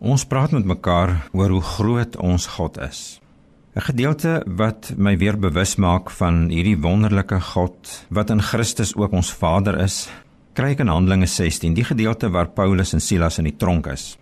Ons praat met mekaar oor hoe groot ons God is. 'n Gedeelte wat my weer bewus maak van hierdie wonderlike God wat in Christus ook ons Vader is, kry ek in Handelinge 16, die gedeelte waar Paulus en Silas in die tronk is.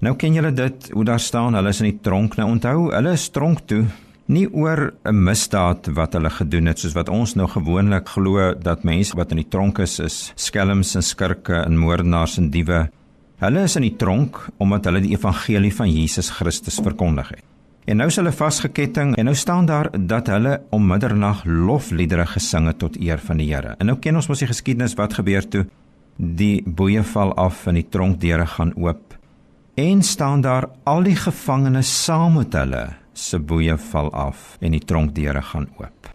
Nou ken julle dit, hoe daar staan hulle is in die tronk. Nou onthou, hulle is tronk toe nie oor 'n misdaad wat hulle gedoen het soos wat ons nou gewoonlik glo dat mense wat in die tronk is is skelms en skurke en moordenaars en diewe Hulle is in die tronk omdat hulle die evangelie van Jesus Christus verkondig het. En nou is hulle vasgeketting en nou staan daar dat hulle om middernag lofliedere gesing het tot eer van die Here. En nou ken ons mos die geskiedenis wat gebeur toe die boeye val af en die tronkdeure gaan oop. En staan daar al die gevangenes saam met hulle se boeye val af en die tronkdeure gaan oop.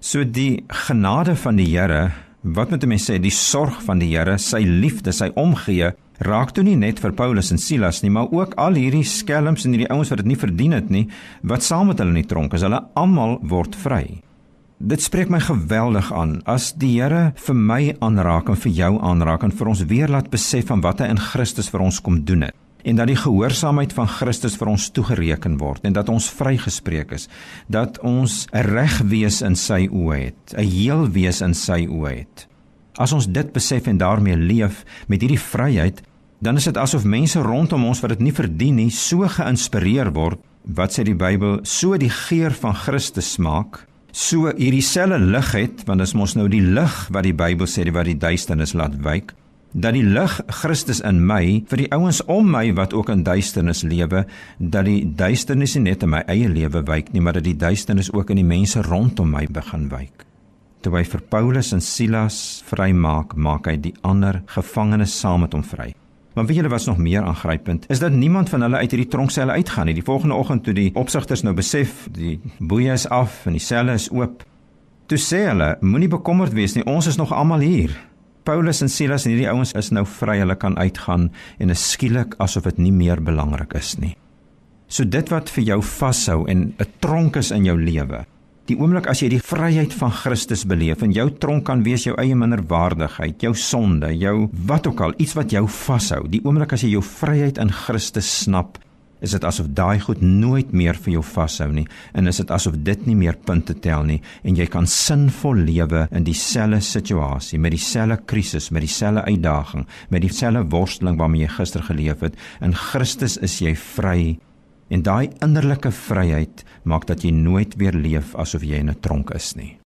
So die genade van die Here, wat moet mense sê, die sorg van die Here, sy liefde, sy omgee raak toe nie net vir Paulus en Silas nie, maar ook al hierdie skelms en hierdie ouens wat dit nie verdien het nie, wat saam met hulle in die tronk is. Hulle almal word vry. Dit spreek my geweldig aan as die Here vir my aanraak en vir jou aanraak en vir ons weer laat besef van wat hy in Christus vir ons kom doen het en dat die gehoorsaamheid van Christus vir ons toegereken word en dat ons vrygespreek is dat ons 'n reg wees in sy oë het 'n heel wees in sy oë het As ons dit besef en daarmee leef met hierdie vryheid, dan is dit asof mense rondom ons wat dit nie verdien nie, so geïnspireer word, wat sê die Bybel, so die geur van Christus smaak, so hierdie selfe lig het, want dit is mos nou die lig wat die Bybel sê wat die duisternis laat wyk, dat die lig Christus in my vir die ouens om my wat ook in duisternis lewe, dat die duisternis nie net in my eie lewe wyk nie, maar dat die duisternis ook in die mense rondom my begin wyk toe hy vir Paulus en Silas vrymaak, maak hy die ander gevangenes saam met hom vry. Maar weet julle wat nog meer aangrypend is dat niemand van hulle uit hierdie tronkselle uitgaan nie. Die volgende oggend toe die opsigters nou besef die boeye is af en die selle is oop, toe sê hulle moenie bekommerd wees nie, ons is nog almal hier. Paulus en Silas en hierdie ouens is nou vry, hulle kan uitgaan en is skielik asof dit nie meer belangrik is nie. So dit wat vir jou vashou en 'n tronk is in jou lewe, Die oomblik as jy die vryheid van Christus beleef en jou tronk kan wees jou eie minderwaardigheid, jou sonde, jou wat ook al, iets wat jou vashou. Die oomblik as jy jou vryheid in Christus snap, is dit asof daai goed nooit meer vir jou vashou nie en is dit asof dit nie meer punte tel nie en jy kan sinvol lewe in dieselfde situasie met dieselfde krisis, met dieselfde uitdaging, met dieselfde worsteling waarmee jy gister geleef het. In Christus is jy vry En daai innerlike vryheid maak dat jy nooit weer leef asof jy in 'n tronk is nie.